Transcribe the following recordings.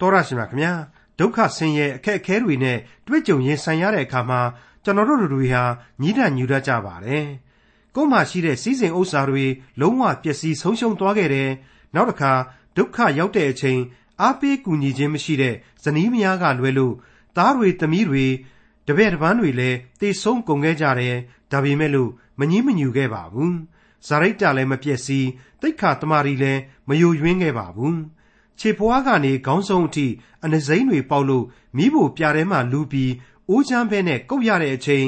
တော်ရရှိမြခင်ဗျာဒုက္ခဆင်းရဲအခက်အခဲတွေနဲ့တွေ့ကြုံရင်ဆိုင်ရတဲ့အခါမှာကျွန်တော်တို့တွေဟာညီးတံ့ညူတတ်ကြပါတယ်ကိုယ်မှာရှိတဲ့စီးစိမ်ဥစ္စာတွေလုံးဝပျက်စီးဆုံးရှုံးသွားခဲ့တယ်နောက်တစ်ခါဒုက္ခရောက်တဲ့အချိန်အားပေးကူညီခြင်းမရှိတဲ့ဇနီးမယားကလွဲလို့သားတွေသမီးတွေတပည့်တပန်းတွေလည်းတေဆုံးကုန်ခဲ့ကြတယ်ဒါပေမဲ့လို့မငြင်းမညူခဲ့ပါဘူးဇာရိတ်တလည်းမပြည့်စည်တိတ်ခါတမာရီလည်းမယိုယွင်းခဲ့ပါဘူး ခြေဖွားကနေခေါင်းဆုံးအထိအနှစိမ့်တွေပေါက်လို့မိဖို့ပြာထဲမှာလူပြီးအိုးချမ်းဘဲနဲ့ကုတ်ရတဲ့အချိန်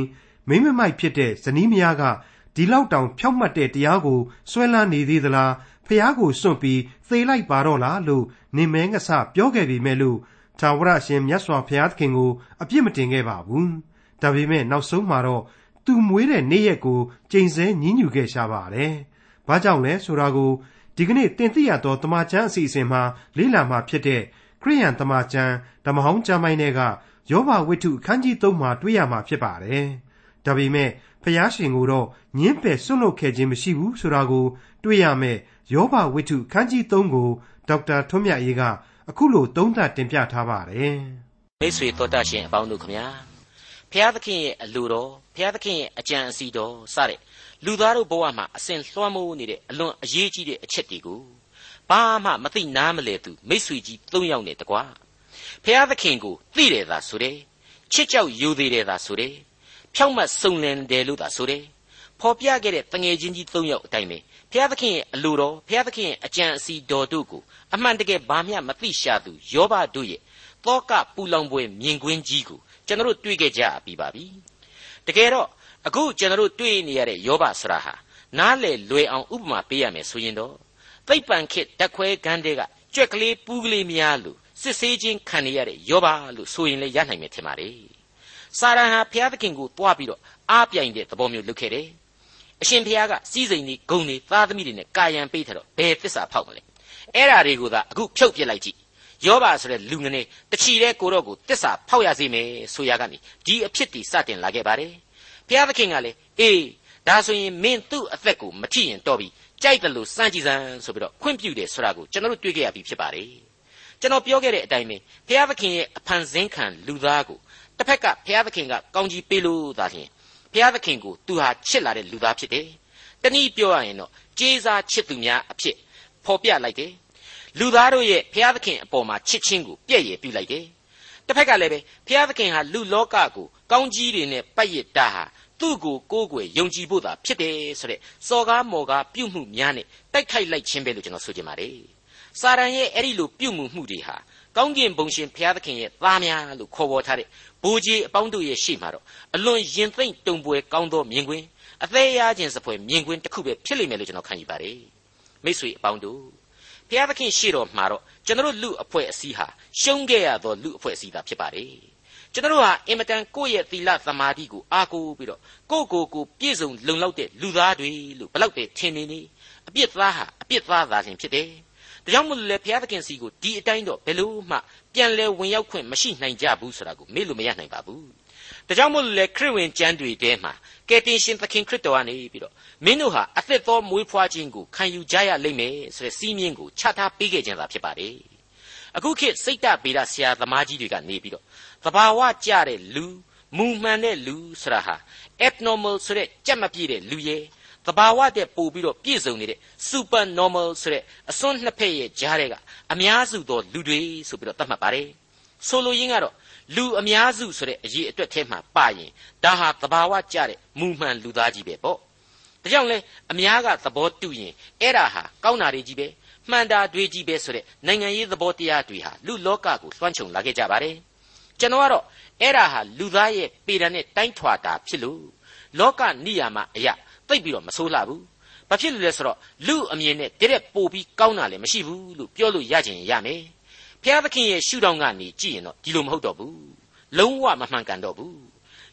မိမမိုက်ဖြစ်တဲ့ဇနီးမယားကဒီလောက်တောင်ဖြောက်မှတ်တဲ့တရားကိုဆွဲလန်းနေသေးသလားဖះကိုစွန့်ပြီးသေလိုက်ပါတော့လားလို့နေမဲငဆပြောခဲ့ပြီမဲ့လို့သာဝရရှင်မြတ်စွာဘုရားသခင်ကိုအပြစ်မတင်ခဲ့ပါဘူးဒါပေမဲ့နောက်ဆုံးမှာတော့သူမွေးတဲ့နေ့ရက်ကိုကြိမ်ဆဲညှဉ်းညူခဲ့ရှာပါတယ်ဘာကြောင့်လဲဆိုတာကို ဒီကနေ့တင်ပြရသောတမချန်းအစီအစဉ်မှာလေ့လာမှာဖြစ်တဲ့ခရိယန်တမချန်းဓမ္မဟောင်းကျမ်းပိုင်းတွေကယောဘဝိတ္ထုအခန်းကြီး3မှာတွေ့ရမှာဖြစ်ပါတယ်။ဒါပေမဲ့ဖျားရှင်ကိုတော့ညင်းပယ်ဆွန့်လွတ်ခဲ့ခြင်းမရှိဘူးဆိုတာကို တွေ့ရမယ်ယောဘဝိတ္ထုအခန်းကြီး3ကိုဒေါက်တာထွန်းမြတ်ရေးကအခုလိုသုံးသပ်တင်ပြထားပါတယ်။မိတ်ဆွေတော်တတ်ရှင်အပေါင်းတို့ခမညာဖျားသခင်ရဲ့အလိုတော်ဖျားသခင်ရဲ့အကြံအစီတော်စတဲ့ လူသားတို့ဘဝမှာအစဉ်လွှမ်းမိုးနေတဲ့အလွန်အရေးကြီးတဲ့အချက်တွေကိုဘာမှမသိနားမလဲသူမိษွေကြီး၃ယောက်နဲ့တကွာဖျားသခင်ကိုသိတယ်သာဆိုတယ်ချစ်ကြောက်ယူသေးတယ်သာဆိုတယ်ဖြောက်မှတ်စုံလင်တယ်လို့သာဆိုတယ်ဖော်ပြခဲ့တဲ့တငယ်ချင်းကြီး၃ယောက်အတိုင်းပဲဖျားသခင်ရဲ့အလိုတော်ဖျားသခင်ရဲ့အကြံအစီတော်တို့ကိုအမှန်တကယ်ဘာမျှမသိရှာသူယောဘတို့ရဲ့တောကပူလောင်ပွဲမြင်ကွင်းကြီးကိုကျွန်တော်တို့တွေ့ခဲ့ကြပြီးပါပြီတကယ်တော့ အခုကျွန်တော်တို့တွေ့နေရတဲ့ယောဘဆိုတာဟာနားလေလွယ်အောင်ဥပမာပေးရမယ်ဆိုရင်တော့သိပ္ပံခေတ်ဓာတ်ခွဲခန်းတွေကကြွက်ကလေးပူးကလေးများလို့စစ်ဆေးခြင်းခံရတဲ့ယောဘလို့ဆိုရင်လည်းရနိုင်မယ်ထင်ပါလေစာရန်ဟာဘုရားသခင်ကိုတွားပြီးတော့အားပြိုင်တဲ့သဘောမျိုးလုပ်ခဲ့တယ်အရှင်ဘုရားကစီးစိမ်တွေဂုံတွေသားသမီးတွေနဲ့ကာယံပေးထားတော့ဘယ်သစ္စာဖောက်မလဲအဲ့ဓာတွေကိုသာအခုဖြုတ်ပြစ်လိုက်ကြည့်ယောဘဆိုတဲ့လူငနေတချီတဲ့ကိုတော့ကိုတစ္ဆာဖောက်ရစေမယ်ဆိုရကနေဒီအဖြစ်တီစတင်လာခဲ့ပါတယ်ဘု ရားသခင်ကလည်းအေးဒါဆိုရင်မင်းသူ့အသက်ကိုမကြည့်ရင်တော့ပြီကြိုက်တယ်လို့စမ်းကြည့်စမ်းဆိုပြီးတော့ခွင့်ပြုတယ်ဆိုတာကိုကျွန်တော်တို့တွေ့ခဲ့ရပြီဖြစ်ပါတယ်ကျွန်တော်ပြောခဲ့တဲ့အတိုင်းပဲဘုရားသခင်ရဲ့အဖန်ဆင်းခံလူသားကိုတစ်ဖက်ကဘုရားသခင်ကကောင်းကြီးပေးလို့သာလျှင်ဘုရားသခင်ကိုသူဟာချစ်လာတဲ့လူသားဖြစ်တယ်တနည်းပြောရရင်တော့ကျေးဇာချစ်သူများအဖြစ်ဖော်ပြလိုက်တယ်လူသားတို့ရဲ့ဘုရားသခင်အပေါ်မှာချစ်ချင်းကိုပြည့်ရည်ပြုလိုက်တယ်တစ်ဖက်ကလည်းပဲဘုရားသခင်ဟာလူလောကကိုကောင်းကြီးတွေနဲ့ပတ်ရတာဟာ သူ့ကိုကိုးကွယ်ယုံကြည်ဖို့သာဖြစ်တယ်ဆိုတဲ့စော်ကားမော်ကားပြုမှုများနဲ့တိုက်ခိုက်လိုက်ခြင်းပဲလို့ကျွန်တော်ဆိုချင်ပါတယ်။စာရန်ရဲ့အဲ့ဒီလိုပြုမှုမှုတွေဟာကောင်းကင်ဘုံရှင်ဘုရားသခင်ရဲ့သားများလို့ခေါ်ပေါ်ထားတဲ့ဘိုးကြီးအပေါင်းတို့ရဲ့ရှေ့မှာတော့အလွန်ရင်သိမ့်တုံပွဲကောင်းသောမြင်ကွင်းအသေးရခြင်းစပွဲမြင်ကွင်းတစ်ခုပဲဖြစ်လိမ့်မယ်လို့ကျွန်တော်ခံယူပါတယ်။မိတ်ဆွေအပေါင်းတို့ဘုရားသခင်ရှေ့တော်မှာတော့ကျွန်တော်လူအဖွဲ့အစည်းဟာရှုံးခဲ့ရသောလူအဖွဲ့အစည်းသာဖြစ်ပါတယ် ကျွန်တော်ဟာအင်မတန်ကိုယ့်ရဲ့သီလသမာဓိကိုအားကိုးပြီးတော့ကိုယ့်ကိုယ်ကိုပြည့်စုံလုံလောက်တဲ့လူသားတွေလို့ဘလောက်ပဲထင်နေနေအပြစ်သားဟာအပြစ်သားသာခြင်းဖြစ်တယ်။ဒါကြောင့်မို့လဲဘုရားသခင်စီကိုဒီအတိုင်းတော့ဘယ်လို့မှပြန်လဲဝင်ရောက်ခွင့်မရှိနိုင်ကြဘူးဆိုတာကိုမေ့လို့မရနိုင်ပါဘူး။ဒါကြောင့်မို့လဲခရစ်ဝင်ကျမ်းတွေထဲမှာကယ်တင်ရှင်သခင်ခရစ်တော်ကနေပြီးတော့မင်းတို့ဟာအသက်သောမွေးဖွားခြင်းကိုခံယူကြရလိမ့်မယ်ဆိုတဲ့စီးမြင်ကိုချထားပေးခဲ့ခြင်းသာဖြစ်ပါတယ်။အခုခေတ်စိတ်တဗေဒဆရာသမားကြီးတွေကနေပြီးတော့ သဘာဝကျတဲ့လူမူမှန်တဲ့လူဆိုတာဟာ abnormal ဆိုတဲ့ကြက်မပြည့်တဲ့လူရဲ့သဘာဝတဲ့ပို့ပြီးတော့ပြည့်စုံနေတဲ့ super normal ဆိုတဲ့အစွန်းနှစ်ဖက်ရဲ့ကြားထဲကအများစုသောလူတွေဆိုပြီးတော့သတ်မှတ်ပါတယ်ဆိုလိုရင်းကတော့လူအများစုဆိုတဲ့အရေးအတွက်ထဲမှာပါရင်ဒါဟာသဘာဝကျတဲ့မူမှန်လူသားကြီးပဲပေါ့ဒါကြောင့်လဲအများကသဘောတူရင်အဲ့ဒါဟာကောင်းတာတွေကြီးပဲမှန်တာတွေကြီးပဲဆိုတဲ့နိုင်ငံရေးသဘောတရားတွေဟာလူလောကကိုလွှမ်းခြုံလာခဲ့ကြပါတယ် ကျွန်တော်ကတော့အဲ့ဒါဟာလူသားရဲ့ပေတံနဲ့တိုင်းထွာတာဖြစ်လို့လောကနိယာမအရာသိပ်ပြီးတော့မဆိုးလှဘူးဘာဖြစ်လို့လဲဆိုတော့လူအမြင်နဲ့တရက်ပို့ပြီးကောင်းတာလည်းမရှိဘူးလို့ပြောလို့ရခြင်းရမယ်ဘုရားသခင်ရဲ့ရှုထောင့်ကနေကြည့်ရင်တော့ဒီလိုမဟုတ်တော့ဘူးလုံးဝမမှန်ကန်တော့ဘူး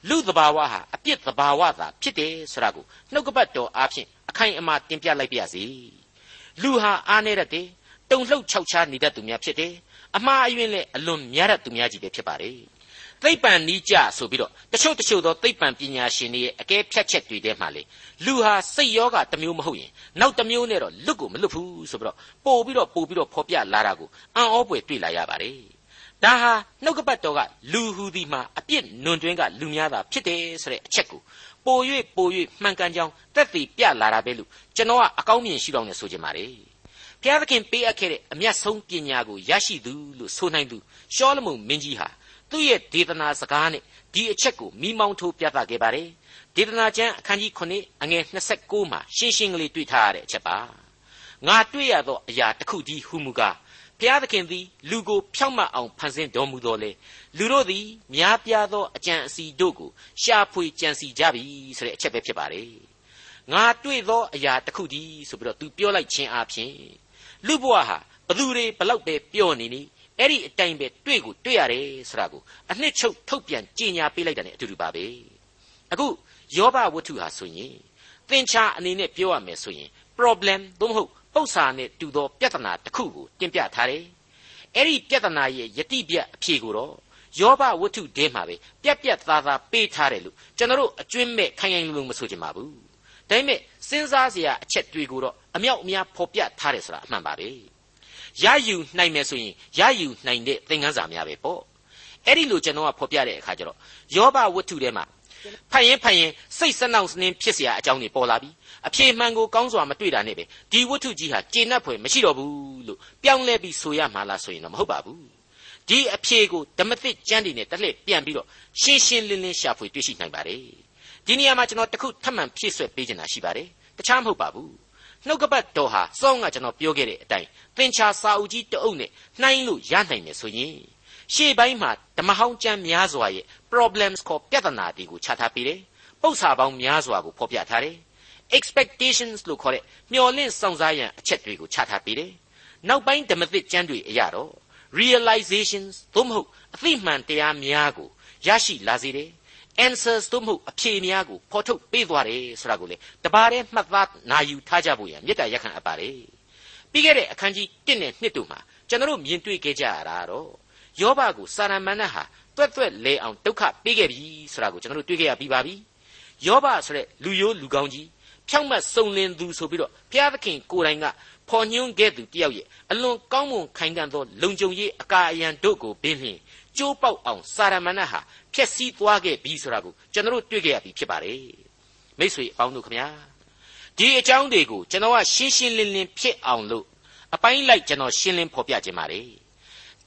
လူသဘာဝဟာအပြစ်သဘာဝသာဖြစ်တယ်ဆိုတာကိုနှုတ်ကပတ်တော်အားဖြင့်အခိုင်အမာတင်ပြလိုက်ပါရစေလူဟာအားနေတတ်တယ်တုံလှုပ်ခြောက်ခြားနေတတ်သူများဖြစ်တယ် အမှားအယွင်းလည်းအလွန်များတတ်သူများကြီးပဲဖြစ်ပါတယ်သိပ္ပံနီးကြဆိုပြီးတော့တချို့တချို့သောသိပ္ပံပညာရှင်တွေရဲ့အကဲဖြတ်ချက်တွေထဲမှာလေလူဟာစိတ်ယောဂတစ်မျိုးမဟုတ်ရင်နောက်တစ်မျိုးနဲ့တော့လွတ်ကိုမလွတ်ဘူးဆိုပြီးတော့ပို့ပြီးတော့ပို့ပြီးတော့ဖော်ပြလာတာကိုအံ့ဩပွေတွေ့လာရပါတယ်ဒါဟာနှုတ်ကပတ်တော်ကလူဟူသည်မှာအပြစ်နွန်တွင်းကလူများသာဖြစ်တယ်ဆိုတဲ့အချက်ကိုပို၍ပို၍မှန်ကန်ကြောင်းသက်သေပြလာတာပဲလို့ကျွန်တော်ကအကောင်းမြင်ရှိတော့နေဆိုချင်ပါတယ် ဘုရားသခင်ပေးအပ်ခဲ့တဲ့အမျက်ဆုံးပညာကိုရရှိသူလို့ဆိုနိုင်သူရှောလမုန်မင်းကြီးဟာသူ့ရဲ့ဒေသနာစကားနဲ့ဒီအချက်ကိုမိမောင်းထိုးပြသခဲ့ပါတယ်ဒေသနာကျမ်းအခန်းကြီး9အငယ်29မှာရှင်းရှင်းကလေးတွေ့ထားရတဲ့အချက်ပါငါတွေ့ရသောအရာတစ်ခုတည်းဟူမူကားဘုရားသခင်သည်လူကိုဖြောင့်မတ်အောင်ဖန်ဆင်းတော်မူတော်လေလူတို့သည်များပြားသောအကြံအစီတို့ကိုရှာဖွေကြံစီကြပြီဆိုတဲ့အချက်ပဲဖြစ်ပါတယ်ငါတွေ့သောအရာတစ်ခုတည်းဆိုပြီးတော့သူပြောလိုက်ခြင်းအပြင် လူဘဝဟာဘသူတွေဘလောက်ပဲပြောနေနေအဲ့ဒီအတိုင်းပဲတွေ့ကိုတွေ့ရတယ်ဆိုတာကိုအနှစ်ချုပ်ထုတ်ပြန်ကြေညာပေးလိုက်တာ ਨੇ အတူတူပါပဲအခုယောဘဝတ္ထုဟာဆိုရင်သင်္ချာအနေနဲ့ပြောရမယ်ဆိုရင် problem သို့မဟုတ်ပု္ပ္ပာနဲ့တူသောပြဿနာတစ်ခုကိုတင်ပြထားတယ်အဲ့ဒီပြဿနာရဲ့ယတိပြတ်အဖြေကိုတော့ယောဘဝတ္ထုတဲမှာပဲပြက်ပြက်သားသားပေးထားတယ်လို့ကျွန်တော်တို့အကျွင့်မဲ့ခိုင်ခိုင်လုံလုံမဆိုချင်ပါဘူး ဒါပေမဲ့စဉ်းစားစရာအချက်တွေကိုတော့အမြောက်အများဖော်ပြထားတယ်ဆိုတာအမှန်ပါပဲရယူနိုင်မယ်ဆိုရင်ရယူနိုင်တဲ့သင်ခန်းစာများပဲပေါ့အဲ့ဒီလိုကျွန်တော်ကဖော်ပြတဲ့အခါကျတော့ယောဘဝတ္ထုထဲမှာဖတ်ရင်ဖတ်ရင်စိတ်စနှောင့်စနှင်းဖြစ်เสียအကြောင်းတွေပေါ်လာပြီအဖြေမှန်ကိုကောင်းစွာမတွေ့တာနဲ့ပဲဒီဝတ္ထုကြီးဟာကျေနပ်ဖွယ်မရှိတော့ဘူးလို့ပြောင်းလဲပြီးဆိုရမှာလားဆိုရင်တော့မဟုတ်ပါဘူးဒီအဖြေကိုဓမ္မသစ်ကျမ်းတွေနဲ့တလှည့်ပြန်ပြီးတော့ရှင်းရှင်းလင်းလင်းရှာဖွေတွေ့ရှိနိုင်ပါတယ် ဒီနေရာမှာကျွန်တော်တခုထပ်မံဖြည့်ဆွက်ပေးချင်တာရှိပါတယ်တခြားမဟုတ်ပါဘူးနှုတ်ကပတ်တော်ဟာစောင်းကကျွန်တော်ပြောခဲ့တဲ့အတိုင်းသင်္ချာစာအုပ်ကြီးတအုပ်နဲ့နှိုင်းလို့ရနိုင်မယ်ဆိုရင်ရှေ့ပိုင်းမှာဓမ္မဟောင်းကျမ်းများစွာရဲ့ problems ခေါ်ပြဿနာတွေကိုခြားထားပေးတယ်ပု္ပ္ပာပေါင်းများစွာကိုဖော်ပြထားတယ် expectations လို့ခေါ်တဲ့မျှော်လင့်စောင့်စားရန်အချက်တွေကိုချထားပေးတယ်နောက်ပိုင်းဓမ္မသစ်ကျမ်းတွေအရတော့ realizations သို့မဟုတ်အသိမှန်တရားများကိုရရှိလာစေတယ် answers သို့မဟုတ်အဖြေများကိုဖော်ထုတ်ပေးသွားတယ်ဆိုတာကိုလေတပါးတည်းမှတ်သားနာယူထားကြဖို့ရမေတ္တာရက်ခံအပ်ပါတယ်ပြီးခဲ့တဲ့အခန်းကြီး1နဲ့2တို့မှာကျွန်တော်မြင်တွေ့ခဲ့ကြရတာတော့ယောဘကိုစာရမဏေဟာတွက်တွက်လဲအောင်ဒုက္ခပေးခဲ့ပြီဆိုတာကိုကျွန်တော်တွေ့ခဲ့ရပြီးပါပြီယောဘဆိုတဲ့လူရိုးလူကောင်းကြီးဖြောင့်မတ်စုံလင်သူဆိုပြီးတော့ဘုရားသခင်ကိုယ်တိုင်ကဖော်ညွှန်းခဲ့သူတယောက်ရဲ့အလွန်ကောင်းမွန်ခိုင်ခံ့သောလုံခြုံရေးအကာအယံတို့ကိုပင်လျင် ကျိုးပေါက်အောင်စာရမဏေဟာဖျက်ဆီးသွားခဲ့ပြီဆိုတာကိုကျွန်တော်တွေ့ခဲ့ရပြီဖြစ်ပါတယ်မိတ်ဆွေအပေါင်းတို့ခမညာဒီအကြောင်းတွေကိုကျွန်တော်ကရှင်းရှင်းလင်းလင်းဖြစ်အောင်လို့အပိုင်းလိုက်ကျွန်တော်ရှင်းလင်းဖော်ပြခြင်းပါတယ်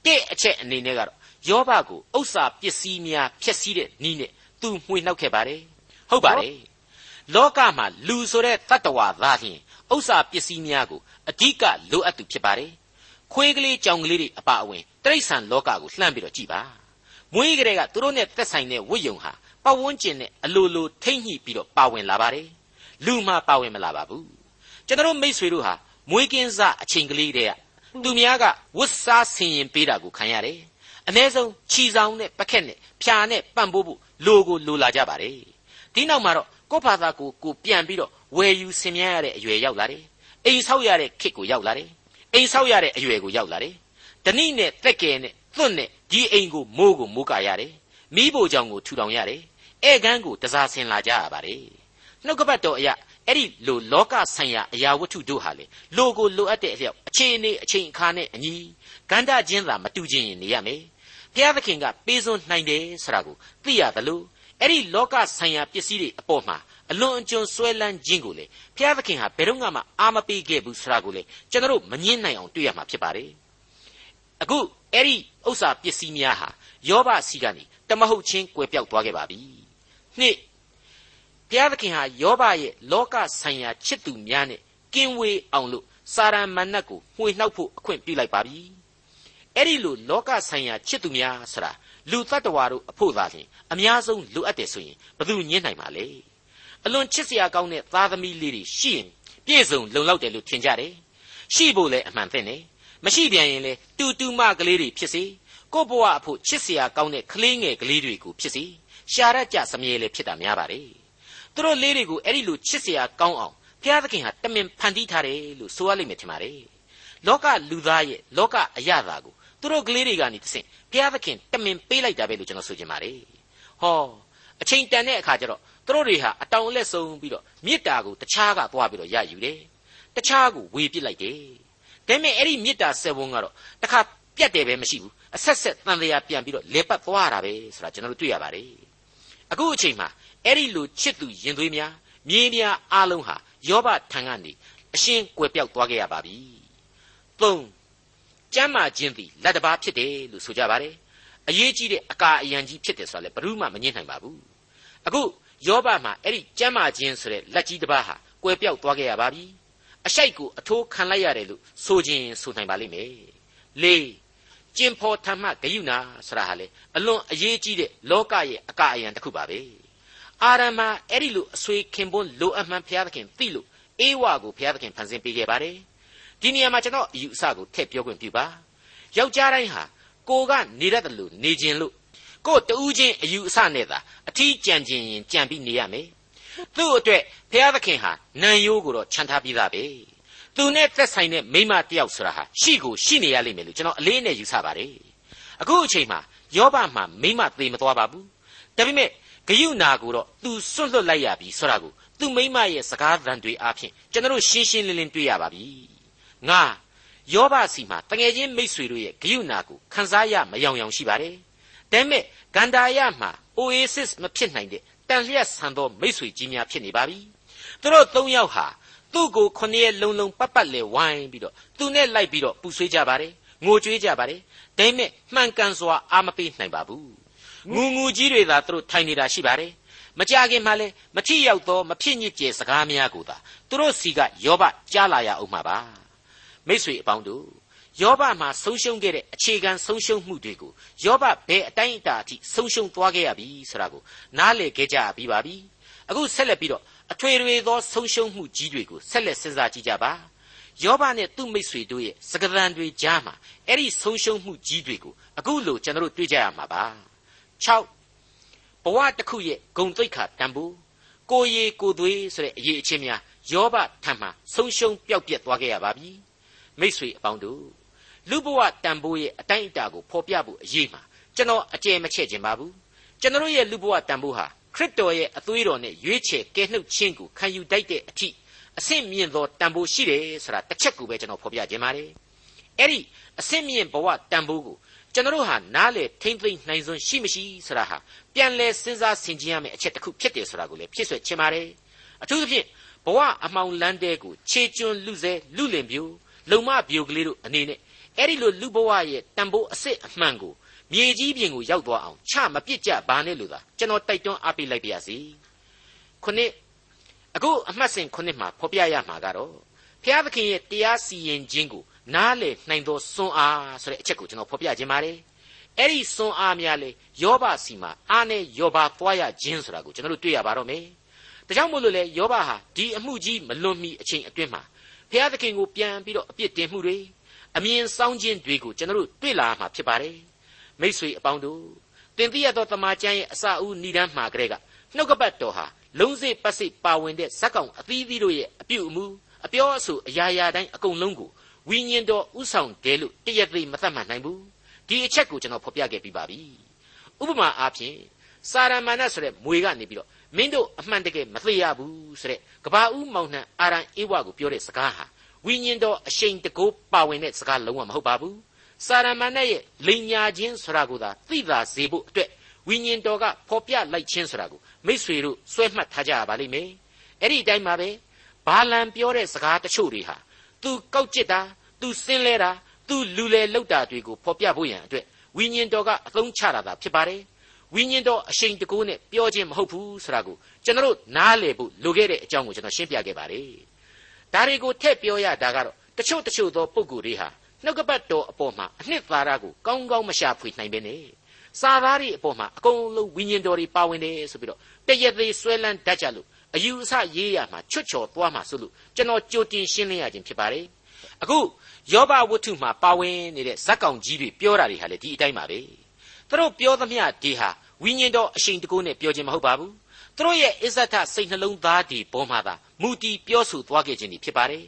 တဲ့အချက်အနေနဲ့ကတော့ယောဘကိုဥစ္စာပစ္စည်းများဖျက်ဆီးတဲ့နည်းနဲ့သူမှွေနှောက်ခဲ့ပါတယ်ဟုတ်ပါတယ်လောကမှာလူဆိုတဲ့တ attva သားလျှင်ဥစ္စာပစ္စည်းများကိုအဓိကလိုအပ်သူဖြစ်ပါတယ် ခွေးကလေးကြောင်ကလေးတွေအပအဝင်တိရစ္ဆာန်လောကကိုလှမ်းပြီးတော့ကြည်ပါမွေးကလေးကသူတို့နဲ့သက်ဆိုင်တဲ့ဝိယုံဟာပတ်ဝန်းကျင်နဲ့အလိုလိုထိမ့်ညှိပြီးတော့ပါဝင်လာပါတယ်လူမှပါဝင်မလာပါဘူးကျွန်တော်မိษွေတို့ဟာမွေးကင်းစအချိန်ကလေးတည်းကသူများကဝတ်စားဆင်ရင်ပေးတာကိုခံရတယ်အ ਨੇ ဆုံးခြီဆောင်နဲ့ပကက်နဲ့ဖြာနဲ့ပန့်ပိုးဖို့လိုကိုလိုလာကြပါတယ်ဒီနောက်မှာတော့ကိုယ့်ဘာသာကိုကိုပြန်ပြီးတော့ဝယ်ယူဆင်မြန်းရတဲ့အရွယ်ရောက်လာတယ်အိမ်ဆောက်ရတဲ့ခေတ်ကိုရောက်လာတယ် အိမ်ဆောက်ရတဲ့အရွယ်ကိုရောက်လာတယ်ဓနိနဲ့သက်ကယ်နဲ့သွတ်နဲ့ဒီအိမ်ကိုမိုးကိုမိုးကာရတယ်မိဖို့ကြောင့်ကိုထူထောင်ရတယ်ဧကန်းကိုတစားဆင်လာကြရပါတယ်နှုတ်ကပတ်တော်အရာအဲ့ဒီလိုလောကဆိုင်ရာအရာဝတ္ထုတို့ဟာလေလိုကိုလိုအပ်တဲ့အလျောက်အခြေအနေအချိန်အခါနဲ့အညီဂန္ဓချင်းသာမတူခြင်းရင်နေရမယ်ဘုရားသခင်ကပေးစွန်းနိုင်တယ်ဆိုတာကိုသိရသလို အဲ့ဒီလောကဆိုင်ရာပစ္စည်းတွေအပေါ်မှာအလွန်အကျွံဆွဲလန်းခြင်းကိုလေဘုရားသခင်ဟာဘယ်တော့မှအာမပေးခဲ့ဘူးဆိုတာကိုလေကျွန်တော်တို့မငင်းနိုင်အောင်တွေ့ရမှာဖြစ်ပါတယ်အခုအဲ့ဒီဥစ္စာပစ္စည်းများဟာယောဘစီကနေတမဟုတ်ချင်းကွယ်ပြောက်သွားခဲ့ပါပြီနှစ်ဘုရားသခင်ဟာယောဘရဲ့လောကဆိုင်ရာချစ်သူများနဲ့ကင်းဝေးအောင်လို့စာရမဏတ်ကိုမှွေနှောက်ဖို့အခွင့်ပြုလိုက်ပါပြီအဲ့ဒီလိုလောကဆိုင်ရာချစ်သူများဆိုတာ လူတ attva တို့အဖို့သာလျှင်အများဆုံးလိုအပ်တယ်ဆိုရင်ဘယ်သူညှင်းနိုင်ပါလဲအလွန်ချစ်စရာကောင်းတဲ့သားသမီးလေးတွေရှိရင်ပြည့်စုံလုံလောက်တယ်လို့ထင်ကြတယ်ရှိဖို့လည်းအမှန်သိနေမရှိပြန်ရင်လေတူတူမကလေးတွေဖြစ်စေကို့ဘဝအဖို့ချစ်စရာကောင်းတဲ့ကလေးငယ်ကလေးတွေကိုဖြစ်စေရှာရကြစမြဲလေဖြစ်တာများပါတယ်သူတို့လေးတွေကိုအဲ့ဒီလိုချစ်စရာကောင်းအောင်ဘုရားသခင်ဟာတမင်ဖန်တီးထားတယ်လို့ဆိုရလိမ့်မယ်ထင်ပါတယ်လောကလူသားရဲ့လောကအရသာကို သူတို့ကလေးတွေကနေတဆင့်ဘုရားသခင်တမင်ပေးလိုက်တာပဲလို့ကျွန်တော်ဆိုချင်ပါတယ်ဟောအချိန်တန်တဲ့အခါကျတော့သူတို့တွေဟာအတောင်အလက်ဆုံးပြီးတော့မေတ္တာကိုတခြားကသွားပြီးတော့ရယူတယ်တခြားကိုဝေပစ်လိုက်တယ်ဒါပေမဲ့အဲ့ဒီမေတ္တာဆက်ဝန်းကတော့တခါပြတ်တယ်ပဲမရှိဘူးအဆက်ဆက်တန်တရားပြန်ပြီးတော့လေပတ်သွားတာပဲဆိုတာကျွန်တော်တို့တွေ့ရပါတယ်အခုအချိန်မှာအဲ့ဒီလိုချစ်သူရင်သွေးများမြေးများအားလုံးဟာယောဘထံကနေအရှင်းကွယ်ပြောက်သွားခဲ့ရပါပြီ၃ ကျမ်းမာခြင်းသည်လက်တဘာဖြစ်တယ်လို့ဆိုကြပါတယ်အရေးကြီးတဲ့အကာအယံကြီးဖြစ်တယ်ဆိုတာလည်းဘယ်သူမှမငြင်းနိုင်ပါဘူးအခုယောဘမှာအဲ့ဒီကျမ်းမာခြင်းဆိုတဲ့လက်ကြီးတစ်ပါးဟာကွယ်ပြောက်သွားခဲ့ရပါပြီအရှိုက်ကိုအထိုးခံလိုက်ရတယ်လို့ဆိုခြင်းဆိုနိုင်ပါလိမ့်မယ်၄ကျင်ဖော်ธรรမဂယုဏဆိုတာဟာလေအလွန်အရေးကြီးတဲ့လောကရဲ့အကာအယံတစ်ခုပါပဲအာရမအဲ့ဒီလိုအဆွေခင်ပွန်းလိုအပ်မှန်ဘုရားသခင်သိလို့အေဝါကိုဘုရားသခင်ဖန်ဆင်းပေးခဲ့ပါတယ် ဒီနေရာမှာကျွန်တော်အယူအဆကိုထည့်ပြောခွင့်ပြုပါယောက်ျားတိုင်းဟာကိုကနေရတယ်လို့နေခြင်းလို့ကိုတူးချင်းအယူအဆနဲ့သာအထီးကြံခြင်းရင်ကြံပြီးနေရမယ်သူ့အတွက်ဘုရားသခင်ဟာနံရိုးကိုတော့ခြံထားပြီးသားပဲသူနဲ့သက်ဆိုင်တဲ့မိမတယောက်ဆိုတာဟာရှိကိုရှိနေရလိမ့်မယ်လို့ကျွန်တော်အလေးနဲ့ယူဆပါတယ်အခုအချိန်မှာယောဘမှာမိမသေမသွားပါဘူးဒါပေမဲ့ဂယုနာကိုတော့သူစွန့်လွတ်လိုက်ရပြီဆိုတာကိုသူမိမရဲ့စကားသံတွေအားဖြင့်ကျွန်တော်ရှင်းရှင်းလင်းလင်းတွေ့ရပါပြီ ငါယောဘစီမှာတငယ်ချင်းမိတ်ဆွေတို့ရဲ့ဂယုနာကိုခန်းစားရမယောင်ယောင်ရှိပါတယ်ဒါပေမဲ့ဂန္ဓာယမှာ Oasis မဖြစ်နိုင်တဲ့တန်လျက်ဆန်သောမိတ်ဆွေကြီးများဖြစ်နေပါပြီသူတို့သုံးယောက်ဟာသူ့ကိုခုနှစ်ရက်လုံးလုံးပတ်ပတ်လဲဝိုင်းပြီးတော့သူနဲ့လိုက်ပြီးတော့ပူဆွေးကြပါတယ်ငိုကြွေးကြပါတယ်ဒါပေမဲ့မှန်ကန်စွာအာမပေးနိုင်ပါဘူးငူငူကြီးတွေသာသူတို့ထိုင်နေတာရှိပါတယ်မကြခင်မှလည်းမထီရောက်သောမဖြစ်ညစ်ကျေစကားများကိုသာသူတို့စီကယောဘကြားလာရအောင်မှာပါ မိษွေအပေါင်းတို့ယောဘမှာဆုံးရှုံးခဲ့တဲ့အခြေခံဆုံးရှုံးမှုတွေကိုယောဘဘယ်အတိုင်းအတာအထိဆုံးရှုံးသွားခဲ့ရပြီဆိုတာကိုနားလည်ခဲ့ကြပြီးပါပြီအခုဆက်လက်ပြီးတော့အထွေထွေသောဆုံးရှုံးမှုကြီးတွေကိုဆက်လက်စဉ်းစားကြည့်ကြပါယောဘနဲ့သူ့မိတ်ဆွေတို့ရဲ့စကားသံတွေကြားမှာအဲ့ဒီဆုံးရှုံးမှုကြီးတွေကိုအခုလိုကျွန်တော်တို့တွေ့ကြရမှာပါ6ဘဝတစ်ခုရဲ့ဂုံသိက္ခာတန်ဖိုးကိုရီကိုသွေးဆိုတဲ့အရေးအချင်းများယောဘထံမှာဆုံးရှုံးပျောက်ပြက်သွားခဲ့ရပါပြီ မိတ်ဆွေအပေါင်းတို့လူဘဝတန်ဖိုးရဲ့အတိုင်းအတာကိုဖော်ပြဖို့အရေးမှာကျွန်တော်အကြဲမချက်ခြင်းပါဘူးကျွန်တော်ရဲ့လူဘဝတန်ဖိုးဟာခရစ်တော်ရဲ့အသွေးတော်နဲ့ရွေးချယ်ကယ်နှုတ်ခြင်းကိုခံယူတတ်တဲ့အထိအဆင့်မြင့်သောတန်ဖိုးရှိတယ်ဆိုတာတစ်ချက်ကိုပဲကျွန်တော်ဖော်ပြခြင်းပါတယ်အဲ့ဒီအဆင့်မြင့်ဘဝတန်ဖိုးကိုကျွန်တော်ဟာနားလေထိမ့်သိမ့်နိုင်စွမ်းရှိမရှိဆိုတာဟာပြန်လဲစဉ်းစားဆင်ခြင်ရမယ့်အချက်တစ်ခုဖြစ်တယ်ဆိုတာကိုလည်းဖြစ်ဆွခြင်းပါတယ်အထူးသဖြင့်ဘဝအမှောင်လန်းတဲ့ကိုခြေကျွန်းလူစဲလူလင်ပြို လုံမပြိုကလေးတို့အနေနဲ့အဲ့ဒီလိုလူဘဝရဲ့တန်ဖိုးအစစ်အမှန်ကိုမြေကြီးပြင်ကိုရောက်သွားအောင်ချမပစ်ကြပါနဲ့လို့သာကျွန်တော်တိုက်တွန်းအားပေးလိုက်ပါရစေခုနှစ်အခုအမှတ်စဉ်ခုနှစ်မှာဖော်ပြရမှာကတော့ဘုရားသခင်ရဲ့တရားစီရင်ခြင်းကိုနားလေနိုင်သောစွန်းအားဆိုတဲ့အချက်ကိုကျွန်တော်ဖော်ပြခြင်းပါတယ်အဲ့ဒီစွန်းအားများလေယောဘစီမှာအားနဲ့ယောဘသွားရခြင်းဆိုတာကိုကျွန်တော်တို့တွေ့ရပါတော့မယ်ဒါကြောင့်မို့လို့လေယောဘဟာဒီအမှုကြီးမလွန်မီအချိန်အတွင်းမှာ ဘုရားသခင်ကိုပြန်ပြီးတော့အပြစ်တင်မှုတွေအမြင်ဆောင်ခြင်းတွေကိုကျွန်တော်တို့တွေ့လာမှာဖြစ်ပါတယ်မိษွေအပေါင်းတို့တင်ပြရသောတမန်ကျမ်းရဲ့အစာဦးဏ္ဍန်းမှာကလေးကနှုတ်ကပတ်တော်ဟာလုံးစိပတ်စိပါဝင်တဲ့ဇက်ကောင်အသီးသီးတို့ရဲ့အပြုအမူအပြောအဆိုအရာရာတိုင်းအကုန်လုံးကိုဝိညာဉ်တော်ဥဆောင်တယ်လို့တရက်သေးမသတ်မှတ်နိုင်ဘူးဒီအချက်ကိုကျွန်တော်ဖော်ပြခဲ့ပြီးပါပြီဥပမာအားဖြင့်စာရမဏတ်ဆိုတဲ့မွေကနေပြီးတော့ မင်းတို့အမှန်တကယ်မသိရဘူးဆိုတဲ့ကဘာဦးမောင်နှံအာရန်အေဝါကိုပြောတဲ့စကားဟာဝိညာဉ်တော်အရှိန်တကိုးပါဝင်တဲ့စကားလုံးဝမဟုတ်ပါဘူးစာရမဏတ်ရဲ့လိန်ညာခြင်းဆိုတာကိုသာသိသာစေဖို့အတွက်ဝိညာဉ်တော်ကဖော်ပြလိုက်ခြင်းဆိုတာကိုမိษွေတို့စွဲမှတ်ထားကြရပါလိမ့်မယ်အဲ့ဒီအတိုင်းပါပဲဘာလံပြောတဲ့စကားတချို့တွေဟာသူကောက်ကျစ်တာသူစင်းလဲတာသူလူလေလောက်တာတွေကိုဖော်ပြဖို့ရန်အတွက်ဝိညာဉ်တော်ကအသုံးချတာသာဖြစ်ပါတယ် ဝိညာဉ်တော်အရှိန်တကိုးနဲ့ပြောခြင်းမဟုတ်ဘူးဆိုတာကိုကျွန်တော်နားလည်ဖို့လိုခဲ့တဲ့အကြောင်းကိုကျွန်တော်ရှင်းပြခဲ့ပါတယ်ဒါတွေကိုထည့်ပြောရတာကတော့တချို့တချို့သောပုံကိုယ်တွေဟာနှုတ်ကပတ်တော်အပေါ်မှာအနှစ်သာရကိုကောင်းကောင်းမရှာဖွေနိုင်ပဲနဲ့စာသားတွေအပေါ်မှာအကုန်လုံးဝိညာဉ်တော်တွေပါဝင်တယ်ဆိုပြီးတော့တရသေးဆွဲလန်းတတ်ကြလို့အယူအဆရေးရမှာချွတ်ချော်သွားမှာဆိုလို့ကျွန်တော်ကြိုတင်ရှင်းလင်းရခြင်းဖြစ်ပါတယ်အခုယောဘဝတ္ထုမှာပါဝင်နေတဲ့ဇက်ကောင်ကြီးတွေပြောတာတွေဟာလေဒီအတိုင်းပါပဲသူတို့ပြောသမျှဒီဟာ ဝိညာဉ်တော်အရှိန်တကူနဲ့ပြောခြင်းမဟုတ်ပါဘူးသူတို့ရဲ့အစ္ဆထစိတ်နှလုံးသားဒီပေါ်မှာသာမူတီပြောဆိုသွားခဲ့ခြင်းဖြစ်ပါတယ်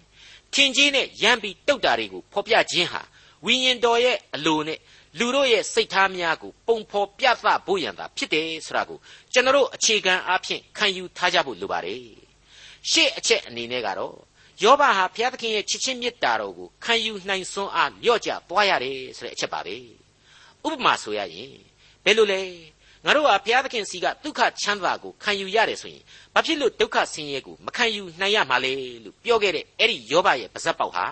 ထင်ကြီးနဲ့ရမ်းပြီးတုတ်တာတွေကိုဖော်ပြခြင်းဟာဝိညာဉ်တော်ရဲ့အလိုနဲ့လူတို့ရဲ့စိတ်ထားများကိုပုံဖော်ပြသဖို့ရန်သာဖြစ်တယ်ဆိုတာကိုကျွန်တော်အခြေခံအားဖြင့်ခံယူထားကြဖို့လိုပါတယ်ရှေ့အချက်အနေနဲ့ကတော့ယောဘဟာဘုရားသခင်ရဲ့ချစ်ချင်းမေတ္တာတော်ကိုခံယူနိုင်စွမ်းအားလျော့ကျသွားရတယ်ဆိုတဲ့အချက်ပါပဲဩဥပမာဆိုရရင်ဘယ်လိုလဲ ငါတို့ဟာဘုရားသခင်စီကဒုက္ခချမ်းသာကိုခံယူရတယ်ဆိုရင်ဘာဖြစ်လို့ဒုက္ခဆင်းရဲကိုမခံယူနိုင်ရမှာလဲလို့ပြောခဲ့တဲ့အဲ့ဒီယောဘရဲ့ပါဇက်ပေါက်ဟာ